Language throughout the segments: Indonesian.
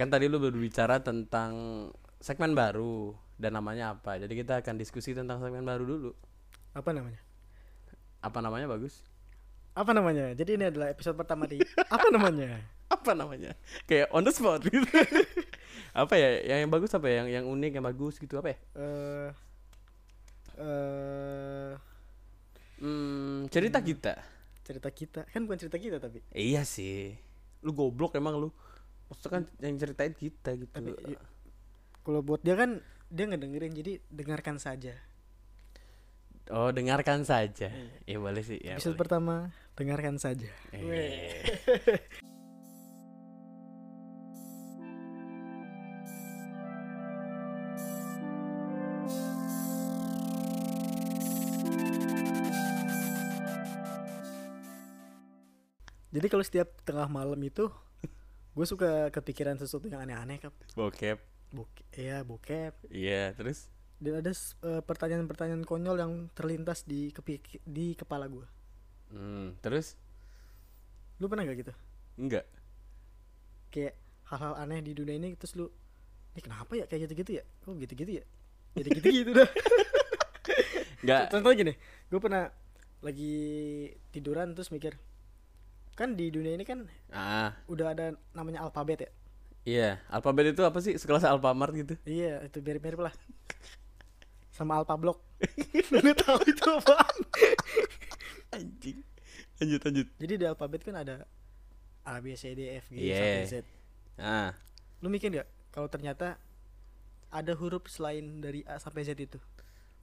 kan tadi lu berbicara tentang segmen baru dan namanya apa. Jadi kita akan diskusi tentang segmen baru dulu. Apa namanya? Apa namanya bagus? Apa namanya? Jadi ini adalah episode pertama di apa namanya? Apa namanya? Kayak on the spot gitu. apa ya? Yang yang bagus apa ya? Yang yang unik, yang bagus gitu apa ya? Eh eh Hmm, cerita kita. cerita kita kan bukan cerita kita tapi Iya sih. Lu goblok emang lu. Maksudnya kan yang ceritain kita gitu. tapi i- kalau buat dia kan dia ngedengerin jadi dengarkan saja. Oh, dengarkan saja. Ya boleh sih, ya. episode boleh. pertama dengarkan saja. Eh. Jadi kalau setiap tengah malam itu gue suka kepikiran sesuatu yang aneh-aneh kap. Bokep. Bok iya bokep. Iya, terus Dan ada eh, pertanyaan-pertanyaan konyol yang terlintas di kepik di kepala gue. hmm, terus Lu pernah gak gitu? enggak. Kayak hal-hal aneh di dunia ini terus lu ini kenapa ya kayak gitu-gitu ya? Kok gitu-gitu ya? Jadi gitu-gitu dah. Enggak. Contohnya gini, gue pernah lagi tiduran terus mikir kan di dunia ini kan Ah, udah ada namanya alfabet ya iya. Alfabet itu apa sih? Sekelas Alfamart gitu. iya itu mirip-mirip lah sama alpha block lu tahu itu apaan Anjing. Lanjut, lanjut. jadi di alfabet kan ada A B C D F G sampai Z Ah, lu mikir gak kalau ternyata ada huruf selain dari A sampai Z itu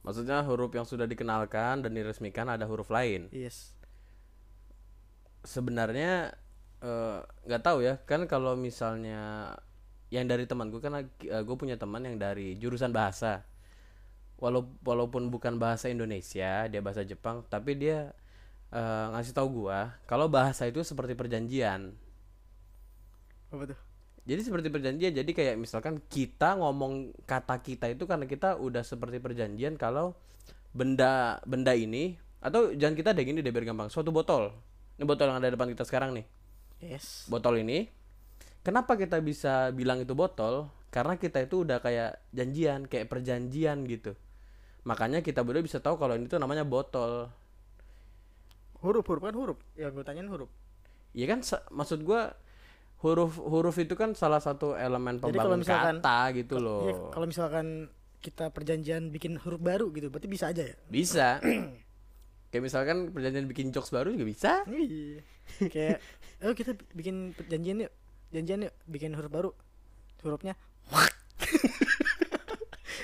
maksudnya huruf yang sudah dikenalkan dan diresmikan ada huruf lain. yes Sebenarnya eh, nggak tahu ya, kan kalau misalnya yang dari temanku kan gue punya teman yang dari jurusan bahasa. Walau walaupun bukan bahasa Indonesia, dia bahasa Jepang, tapi dia eh, ngasih tahu gua kalau bahasa itu seperti perjanjian. apa tuh Jadi seperti perjanjian. Jadi kayak misalkan kita ngomong kata kita itu karena kita udah seperti perjanjian kalau benda benda ini atau jangan kita deh gini deh biar gampang. Suatu botol. Ini botol yang ada di depan kita sekarang nih. yes Botol ini kenapa kita bisa bilang itu botol? Karena kita itu udah kayak janjian, kayak perjanjian gitu. Makanya kita berdua bisa tahu kalau ini tuh namanya botol. huruf huruf kan huruf yang gue tanyain huruf Iya kan maksud gua huruf huruf itu kan salah satu elemen Jadi pembangun misalkan- kata gitu loh. Iya, kalau misalkan kita perjanjian bikin huruf baru gitu berarti bisa aja ya Bisa. Kayak misalkan perjanjian bikin jokes baru juga bisa. Iya. Kayak oh kita bikin perjanjian yuk. Janjian yuk bikin huruf baru. Hurufnya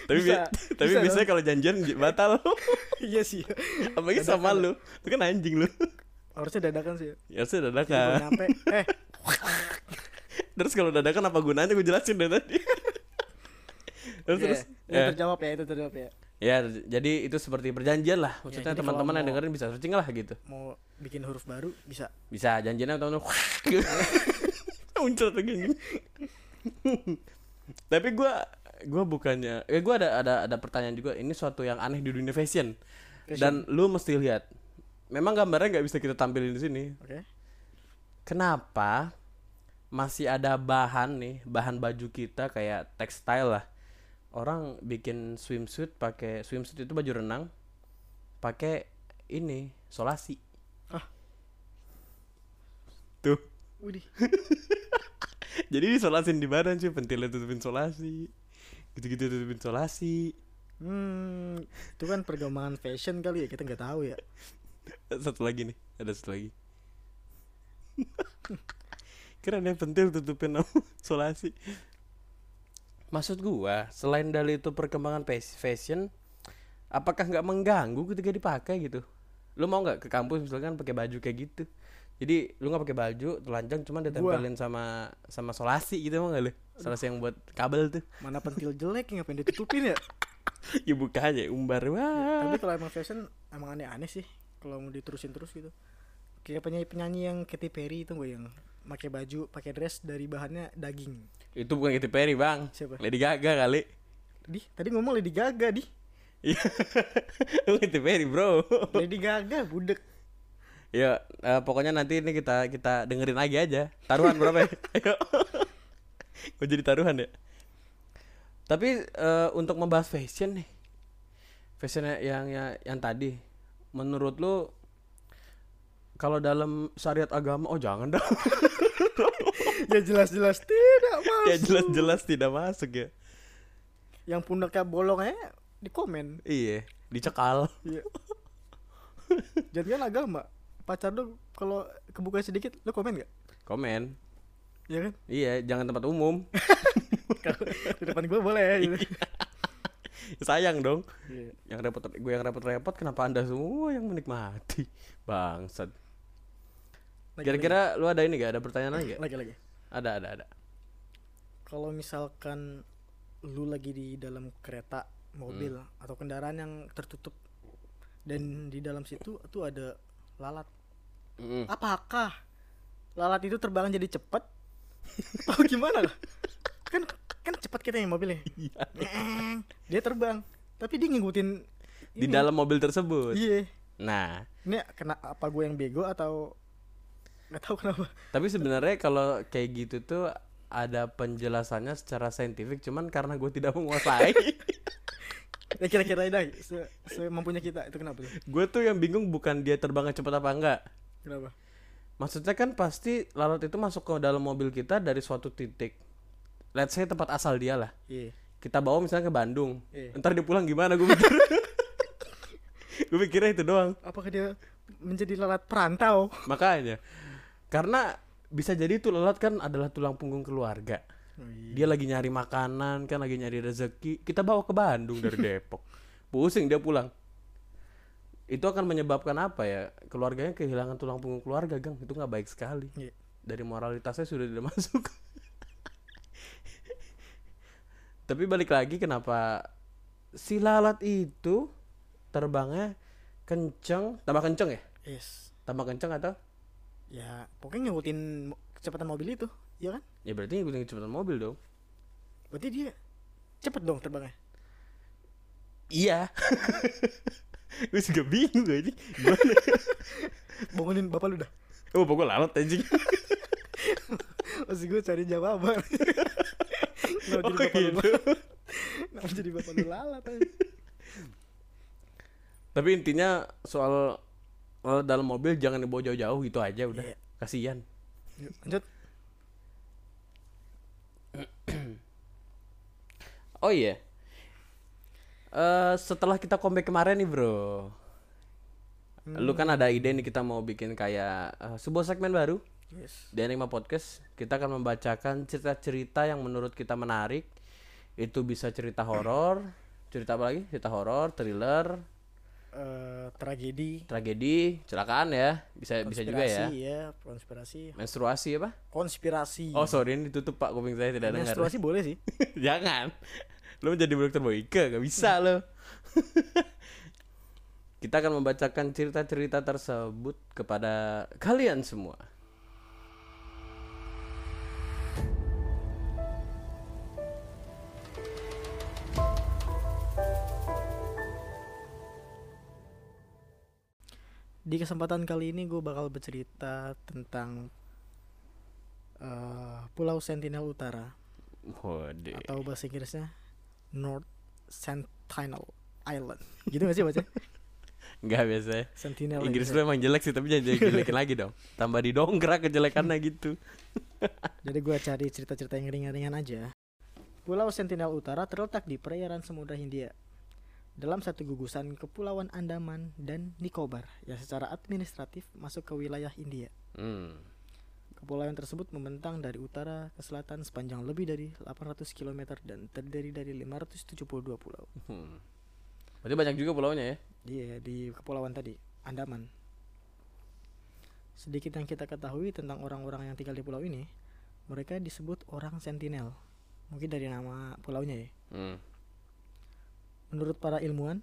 Tapi Bisa, bi- tapi bisa biasanya kalau janjian batal. iya sih. Apalagi sama lu. Lu kan anjing lu. Harusnya dadakan sih. Ya baru dadakan. nyampe eh Terus kalau dadakan apa gunanya gue jelasin dari tadi. terus Oke, terus itu ya. terjawab ya, itu terjawab ya. Ya jadi itu seperti perjanjian lah. Maksudnya jadi teman-teman yang dengerin bisa searching lah gitu. Mau bikin huruf baru bisa. Bisa janjiannya teman-teman. Muncul tuh gini. Tapi gua gua bukannya eh gua ada ada ada pertanyaan juga ini suatu yang aneh di dunia fashion. Dan lu mesti lihat. Memang gambarnya nggak bisa kita tampilin di sini. Oke. Kenapa masih ada bahan nih, bahan baju kita kayak tekstil lah. Orang bikin swimsuit pakai swimsuit itu baju renang pakai ini solasi. Ah. Tuh. Widih. Jadi disolasin di badan sih, pentilnya tutupin solasi. Gitu-gitu tutupin solasi. Hmm, itu kan perkembangan fashion kali ya, kita nggak tahu ya. Satu lagi nih, ada satu lagi. Keren ya pentil tutupin solasi. Maksud gua, selain dari itu perkembangan fas- fashion, apakah nggak mengganggu ketika dipakai gitu? Lu mau nggak ke kampus misalkan pakai baju kayak gitu? Jadi lu nggak pakai baju, telanjang cuma ditempelin sama sama solasi gitu mau nggak lu? Solasi yang buat kabel tuh. Mana pentil jelek yang ngapain ditutupin ya? ya buka aja umbar wah. Tapi kalau emang fashion emang aneh-aneh sih kalau mau diterusin terus gitu. Kayak penyanyi-penyanyi yang Katy Perry itu gue yang pakai baju, pakai dress dari bahannya daging. Itu bukan Katy Perry, Bang. Siapa? Lady Gaga kali. Di, tadi ngomong Lady Gaga di. Iya. Katy Perry, Bro. Lady Gaga budek. Ya, eh, pokoknya nanti ini kita kita dengerin lagi aja. Taruhan berapa ya? Ayo. Gue jadi taruhan ya. Tapi eh, untuk membahas fashion nih, fashion yang yang yang tadi, menurut lu kalau dalam syariat agama, oh jangan dah. ya jelas-jelas tidak mas ya jelas-jelas tidak masuk ya. yang pundaknya bolong aja di komen Iya, dicekal. Iya. Jadi kan agama. Pacar lu kalau kebuka sedikit lu komen gak? Komen. Iya kan? Iya, jangan tempat umum. Di depan gua boleh gitu. Sayang dong. Iya. Yang repot gue yang repot-repot kenapa Anda semua yang menikmati? Bangsat. Kira-kira lu ada ini gak? Ada pertanyaan lagi gak? lagi lagi. Ada, ada, ada. Kalau misalkan lu lagi di dalam kereta, mobil atau kendaraan yang tertutup dan di dalam situ tuh ada lalat. Mm. Apakah lalat itu terbang jadi cepat? Atau gimana lah? Kan kan cepat kita yang mobilnya. Neng, dia terbang, tapi dia ngikutin Di ini. dalam mobil tersebut. Iya. Nah, Ini kena apa gue yang bego atau nggak tahu kenapa? tapi sebenarnya kalau kayak gitu tuh ada penjelasannya secara saintifik cuman karena gue tidak menguasai Ya kira-kira dah se, semampunya kita itu kenapa? tuh? gue tuh yang bingung bukan dia terbangnya cepat apa enggak Kenapa? maksudnya kan pasti lalat itu masuk ke dalam mobil kita dari suatu titik let's say tempat asal dia lah Iya. kita bawa misalnya ke Bandung Iya. ntar dia pulang gimana gue mikir gue mikirnya itu doang Apakah dia menjadi lalat perantau? makanya karena bisa jadi tuh lalat kan adalah tulang punggung keluarga. Oh, iya. dia lagi nyari makanan kan lagi nyari rezeki. Kita bawa ke Bandung dari Depok. Pusing dia pulang. Itu akan menyebabkan apa ya? Keluarganya kehilangan tulang punggung keluarga gang. Itu nggak baik sekali. Iya. dari moralitasnya sudah tidak masuk. Tapi balik lagi kenapa si lalat itu terbangnya kenceng? Tambah kenceng ya? Yes. tambah kenceng atau Ya, pokoknya ngikutin kecepatan mobil itu, ya kan? ya berarti ngikutin kecepatan mobil dong Berarti dia cepet dong terbangnya. iya gue juga bingung aja gimana Bangunin bapak lu dah. oh pokoknya lalat anjing Masih gue cari jawaban. Kenapa oh jadi bapak lu? gitu Kenapa jadi bapak lu lalat aja? tapi intinya soal lalat dalam mobil jangan dibawa jauh-jauh gitu aja udah. Iya. kasihan. Lanjut. oh iya. Eh setelah kita comeback kemarin nih bro. Lu kan ada ide nih kita mau bikin kayak eh, sebuah segmen baru. Yes. di Anima Podcast kita akan membacakan cerita-cerita yang menurut kita menarik. Itu bisa cerita horor cerita apa lagi? Cerita horor thriller Eh, tragedi. Tragedi kecelakaan ya. Bisa bisa juga ya. Konspirasi ya konspirasi. Menstruasi apa? Konspirasi. Oh sorry ini ditutup pak kuping saya tidak dengar. Menstruasi boleh sih. Jangan. Lo menjadi dokter Boyke gak bisa lo kita akan membacakan cerita-cerita tersebut kepada kalian semua di kesempatan kali ini gue bakal bercerita tentang eh, Pulau Sentinel Utara Waduh. atau bahasa Inggrisnya North Sentinel Island gitu gak sih baca Enggak biasa. Sentinel Inggris lu emang jelek sih tapi jangan jelekin lagi dong. Tambah didongkrak kejelekannya gitu. Jadi gue cari cerita-cerita yang ringan-ringan aja. Pulau Sentinel Utara terletak di perairan Samudra Hindia. Dalam satu gugusan Kepulauan Andaman dan Nicobar yang secara administratif masuk ke wilayah India. Hmm. Kepulauan tersebut membentang dari utara ke selatan sepanjang lebih dari 800 km dan terdiri dari 572 pulau. hmm. Berarti banyak juga pulaunya ya. Iya, di kepulauan tadi, Andaman. Sedikit yang kita ketahui tentang orang-orang yang tinggal di pulau ini, mereka disebut orang sentinel. Mungkin dari nama pulaunya ya. Hmm. Menurut para ilmuwan,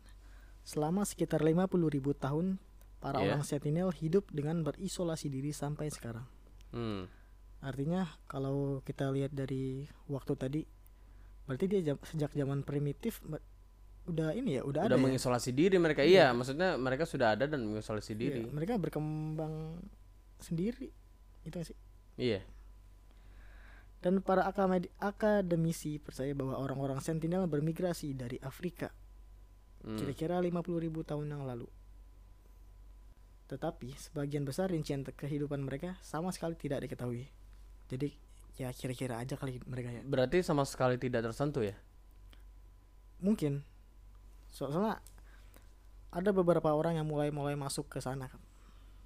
selama sekitar 50.000 tahun, para Iya. orang sentinel hidup dengan berisolasi diri sampai sekarang. Hmm. Artinya kalau kita lihat dari waktu tadi, berarti dia jam- sejak zaman primitif udah ini ya, udah, Udah ada. ya? mengisolasi diri mereka. Iya, maksudnya mereka sudah ada dan mengisolasi Iya, diri. mereka berkembang sendiri. Itu sih. Iya. Dan para akademisi percaya bahwa orang-orang Sentinel bermigrasi dari Afrika Hmm. kira-kira 50.000 tahun yang lalu. Tetapi sebagian besar rincian kehidupan mereka sama sekali tidak diketahui. Jadi ya kira-kira aja kali mereka ya. Berarti sama sekali tidak tersentuh ya? Mungkin. So- soalnya ada beberapa orang yang mulai-mulai masuk ke sana.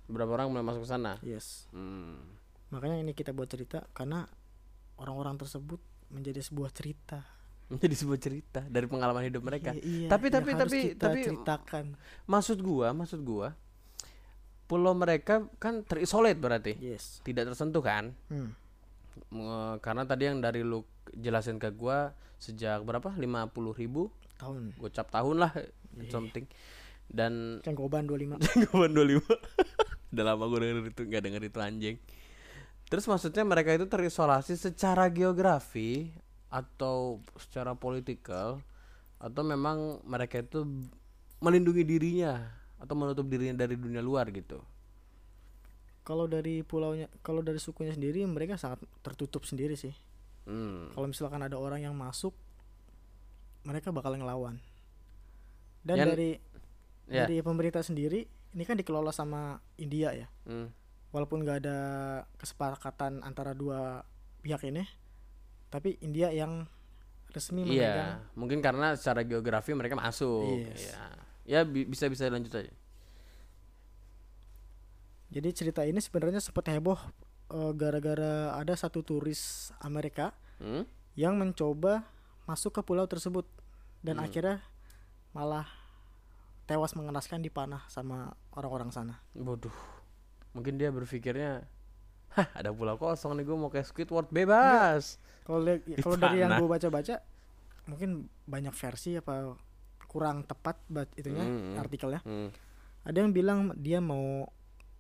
Berapa orang mulai masuk ke sana? Yes. Hmm. Makanya ini kita buat cerita karena orang-orang tersebut menjadi sebuah cerita. Menjadi sebuah cerita dari pengalaman hidup mereka. Iya, iya, Tapi- tapi- tapi- kita tapi- ceritakan. Maksud gua, maksud gua pulau mereka kan terisolate berarti. Yes. Tidak tersentuh kan? Hmm. Nge- Karena tadi yang dari lu jelasin ke gua sejak berapa? 50 ribu Tahun. gocap tahun lah Iya. something. Dan Cengkoban 25. Jangkauan 25 Udah lama gue denger itu Gak denger itu anjing Terus maksudnya mereka itu terisolasi secara geografi Atau secara politikal Atau memang mereka itu Melindungi dirinya Atau menutup dirinya dari dunia luar gitu Kalau dari pulaunya, kalau dari sukunya sendiri mereka sangat tertutup sendiri sih. hmm. Kalau misalkan ada orang yang masuk, mereka bakal ngelawan. Dan Yan- dari Ya dari pemerintah sendiri, ini kan dikelola sama India ya. hmm. Walaupun nggak ada kesepakatan antara dua pihak ini, tapi India yang resmi memegang. Iya Mungkin karena secara geografi mereka masuk Yes. Iya Ya bi- bisa-bisa lanjut aja Jadi cerita ini sebenarnya sempat heboh eh, gara-gara ada satu turis Amerika hmm? yang mencoba masuk ke pulau tersebut dan Hmm. akhirnya malah tewas mengenaskan dipanah sama orang-orang sana. Waduh Mungkin dia berpikirnya Hah ada pulau kosong nih gue mau kayak Squidward bebas Kalau dari yang gue baca-baca mungkin banyak versi apa kurang tepat bat itunya Hmm. artikelnya. hmm. Ada yang bilang dia mau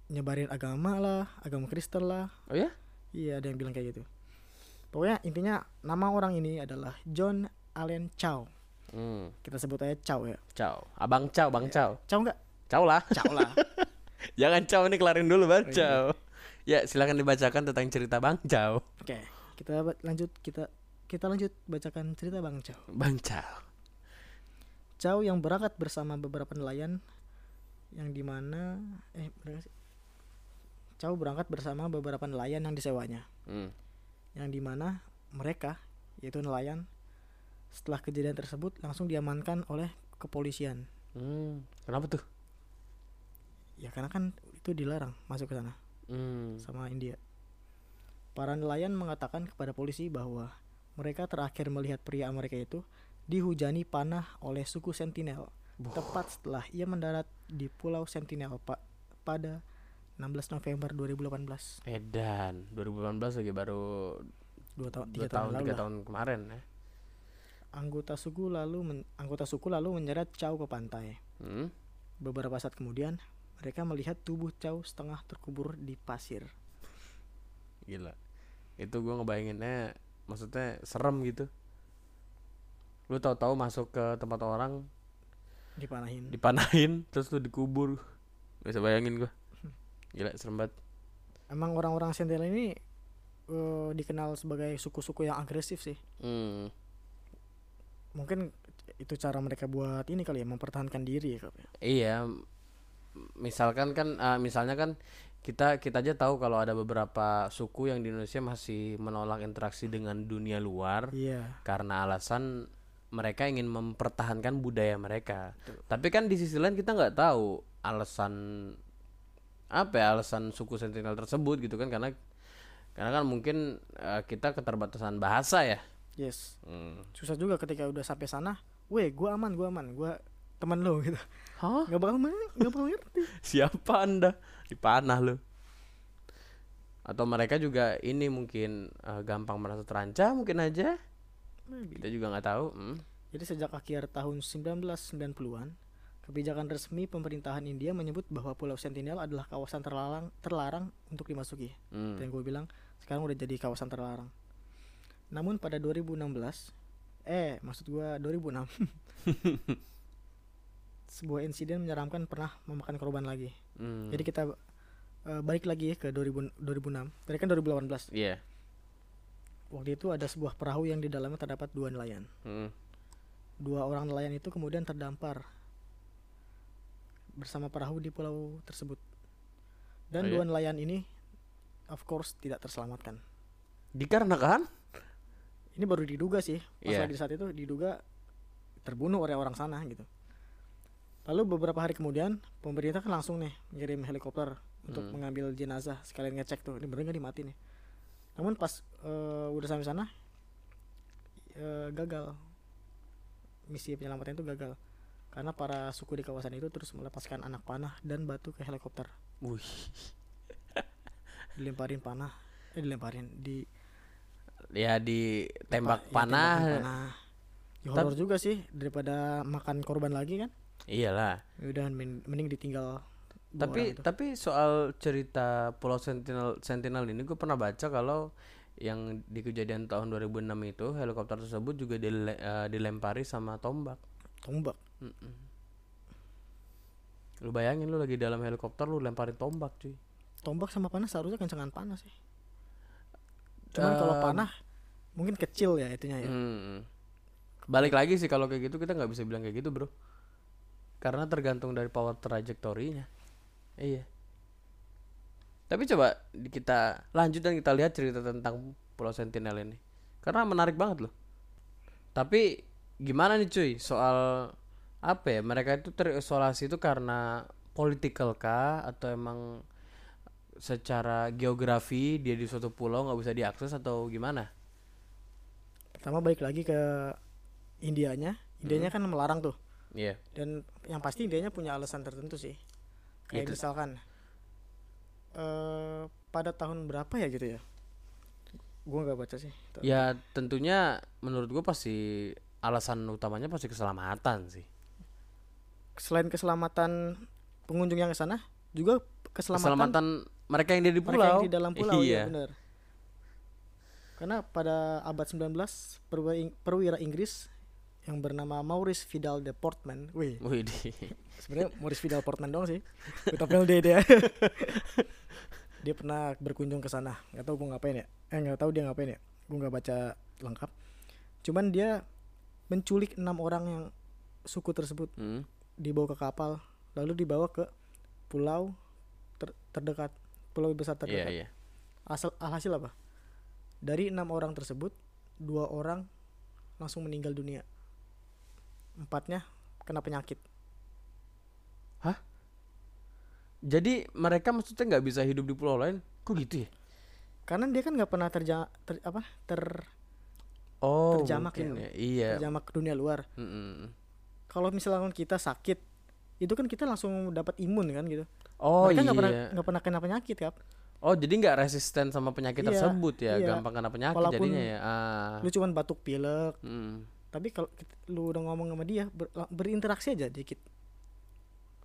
nyebarin agama lah, agama Kristen lah. Oh ya? Iya, ada yang bilang kayak gitu. Pokoknya intinya nama orang ini adalah John Allen Chow. Hmm. Kita sebut aja Chow ya. Ciao. Abang Ciao, Bang Ciao. Chow enggak? Ciao lah. Chow lah. Jangan Ciao ini kelarin dulu Bang Oh, iya. Ciao. Ya, silakan dibacakan tentang cerita Bang Ciao. Oke, kita lanjut kita kita lanjut bacakan cerita Bang Chow. Bang Ciao. Chow yang berangkat bersama beberapa nelayan yang di mana eh sih? Chow berangkat bersama beberapa nelayan yang disewanya, Hmm. yang di mana mereka yaitu nelayan setelah kejadian tersebut langsung diamankan oleh kepolisian. Hmm. Kenapa tuh? Ya karena kan itu dilarang masuk ke sana Hmm. sama India. Para nelayan mengatakan kepada polisi bahwa mereka terakhir melihat pria Amerika itu dihujani panah oleh suku Sentinel Buh. tepat setelah ia mendarat di Pulau Sentinel pak pada 16 November 2018 Edan, 2018 lagi baru dua tahun 2 tiga tahun, tahun, lalu 3 lah. tahun kemarin ya. anggota suku lalu men- anggota suku lalu menyeret Chow ke pantai Hmm. beberapa saat kemudian mereka melihat tubuh Chow setengah terkubur di pasir Gila. Itu gua ngebayanginnya maksudnya serem gitu. Lu tahu-tahu masuk ke tempat orang dipanahin dipanahin terus lu dikubur. Gak bisa bayangin gua. Gila serem banget. emang orang-orang Sentinel ini eh, dikenal sebagai suku-suku yang agresif sih Hmm. mungkin itu cara mereka buat ini kali ya mempertahankan diri ya. Iya. Misalkan kan eh, misalnya kan kita kita aja tahu kalau ada beberapa suku yang di Indonesia masih menolak interaksi dengan dunia luar iya karena alasan mereka ingin mempertahankan budaya mereka. Tapi kan di sisi lain kita nggak tahu alasan apa ya alasan suku Sentinel tersebut gitu kan karena karena kan mungkin eh, kita keterbatasan bahasa ya. yes Hmm. susah juga ketika udah sampai sana weh gua aman gua aman gua teman lo gitu Hah? nggak bakal ma- nggak bakal ngerti Siapa anda? Dipanah lo. Atau mereka juga ini mungkin eh, gampang merasa terancam mungkin aja. Maybe. Kita juga nggak tahu. Hmm. Jadi sejak akhir tahun 1990-an, kebijakan resmi pemerintahan India menyebut bahwa Pulau Sentinel adalah kawasan terlarang terlarang untuk dimasuki. Hmm. Dan gue bilang sekarang udah jadi kawasan terlarang. Namun pada 2016, eh maksud gua 2006, sebuah insiden menyeramkan pernah memakan korban lagi. Hmm. Jadi kita eh, balik lagi ya ke 2000, 2006. Tadi kan 2018. Iya. waktu itu ada sebuah perahu yang di dalamnya terdapat dua nelayan. Mm. Dua orang nelayan itu kemudian terdampar bersama perahu di pulau tersebut. Dan Oh, iya? dua nelayan ini of course tidak terselamatkan. Dikarenakan Ini baru diduga sih, pas lagi di saat itu diduga terbunuh oleh orang sana gitu. Lalu beberapa hari kemudian pemerintah kan langsung nih ngirim helikopter untuk Hmm. mengambil jenazah sekalian ngecek tuh ini bener nggak dimati nih. Namun pas eh, udah sampai sana eh, gagal misi penyelamatan itu gagal karena para suku di kawasan itu terus melepaskan anak panah dan batu ke helikopter Wih. dilemparin panah eh dilemparin di Ya ditembak apa, ya, panah. tembakan panah. Ya, horor juga sih daripada makan korban lagi kan Iyalah. ya udah men- mending ditinggal Tapi tapi soal cerita Pulau Sentinel Sentinel ini gue pernah baca kalau yang di kejadian tahun 2006 itu helikopter tersebut juga dile- eh, dilempari sama tombak. tombak Mm-mm. Lu bayangin lu lagi dalam helikopter lu lemparin tombak cuy. tombak sama panah seharusnya kencengan panah sih cuman kalau Em, panah mungkin kecil ya itunya ya Hmm. Balik lagi sih kalau kayak gitu kita nggak bisa bilang kayak gitu bro. Karena tergantung dari power trajektorinya. Iya. Tapi coba kita lanjut dan kita lihat cerita tentang Pulau Sentinel ini. Karena menarik banget loh. Tapi gimana nih cuy soal apa ya mereka itu terisolasi itu karena political kah atau emang secara geografi dia di suatu pulau nggak bisa diakses atau gimana? pertama balik lagi ke Indianya Indianya kan melarang tuh Iya. dan yang pasti Indianya punya alasan tertentu sih kayak Gitu. misalkan eh pada tahun berapa ya gitu ya gua nggak baca sih Ya tentunya menurut gue pasti alasan utamanya pasti keselamatan sih. selain keselamatan pengunjung yang ke sana juga keselamatan, Keselamatan mereka yang di mereka pulau. yang di dalam pulau Iya. ya benar karena pada abad 19 perwira, Ing- perwira Inggris yang bernama Maurice Vidal de Portman. Wih. Wih, sebenarnya Maurice Vidal Portman dong sih. Kita D dia. Dia pernah berkunjung ke sana. Nggak tahu gue ngapain ya. Eh nggak tahu dia ngapain ya. Gue nggak baca lengkap. Cuman dia menculik enam orang yang suku tersebut. Hmm. dibawa ke kapal lalu dibawa ke pulau ter- terdekat. Pulau besar Iya terdekat. iya. asal alhasil apa? Dari enam orang tersebut dua orang langsung meninggal dunia empatnya kena penyakit Jadi mereka maksudnya nggak bisa hidup di pulau lain? Kok gitu ya? karena dia kan nggak pernah terja ter, apa ter Oh Terjamak ya. ya. Iya. terjamak ke dunia luar Mm-mm. kalau misalkan kita sakit itu kan kita langsung dapat imun kan gitu Oh mereka iya. nggak pernah nggak pernah kena penyakit kan Oh jadi nggak resisten sama penyakit Iya, tersebut ya? iya. Gampang kena penyakit Walaupun jadinya ya. Ah. lu cuman batuk pilek Mm. Tapi kalau lu udah ngomong sama dia ber- berinteraksi aja dikit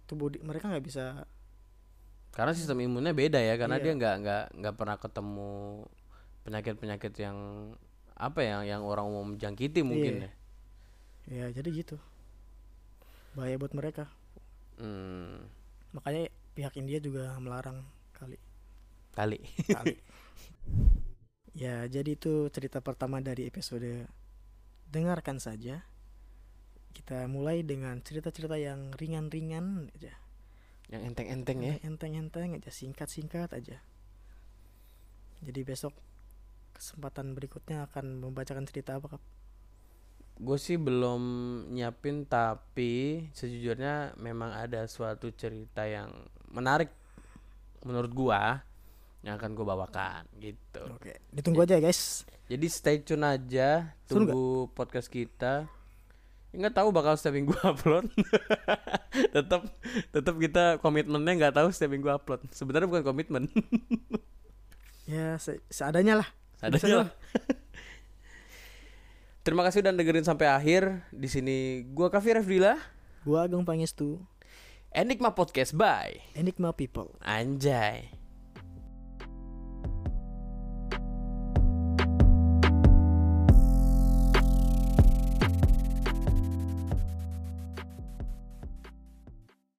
tubuh di- mereka nggak bisa Karena sistem imunnya beda ya, karena Iya. dia nggak nggak nggak pernah ketemu penyakit-penyakit yang apa ya, yang orang umum jangkiti mungkin Iya. ya. ya jadi gitu bahaya buat mereka Hmm, makanya pihak India juga melarang kali kali. kali ya jadi itu cerita pertama dari episode dengarkan saja. Kita mulai dengan cerita-cerita yang ringan-ringan aja. Yang enteng-enteng ya. enteng-enteng aja singkat-singkat aja. Jadi besok kesempatan berikutnya akan membacakan cerita apa kap Gue sih belum nyiapin tapi sejujurnya memang ada suatu cerita yang menarik menurut gua yang akan gue bawakan gitu. oke ditunggu aja ya guys Jadi stay tune aja, Seru tunggu podcast kita. Nggak tahu bakal setiap minggu upload. tetap tetap kita komitmennya nggak tahu setiap minggu upload. Sebenarnya bukan komitmen. ya se- seadanya lah Ada Bisa lah. Terima kasih udah dengerin sampai akhir. Di sini gua Kavi Refdila, gua Agung Pangestu Enigma Podcast by Enigma People Anjay.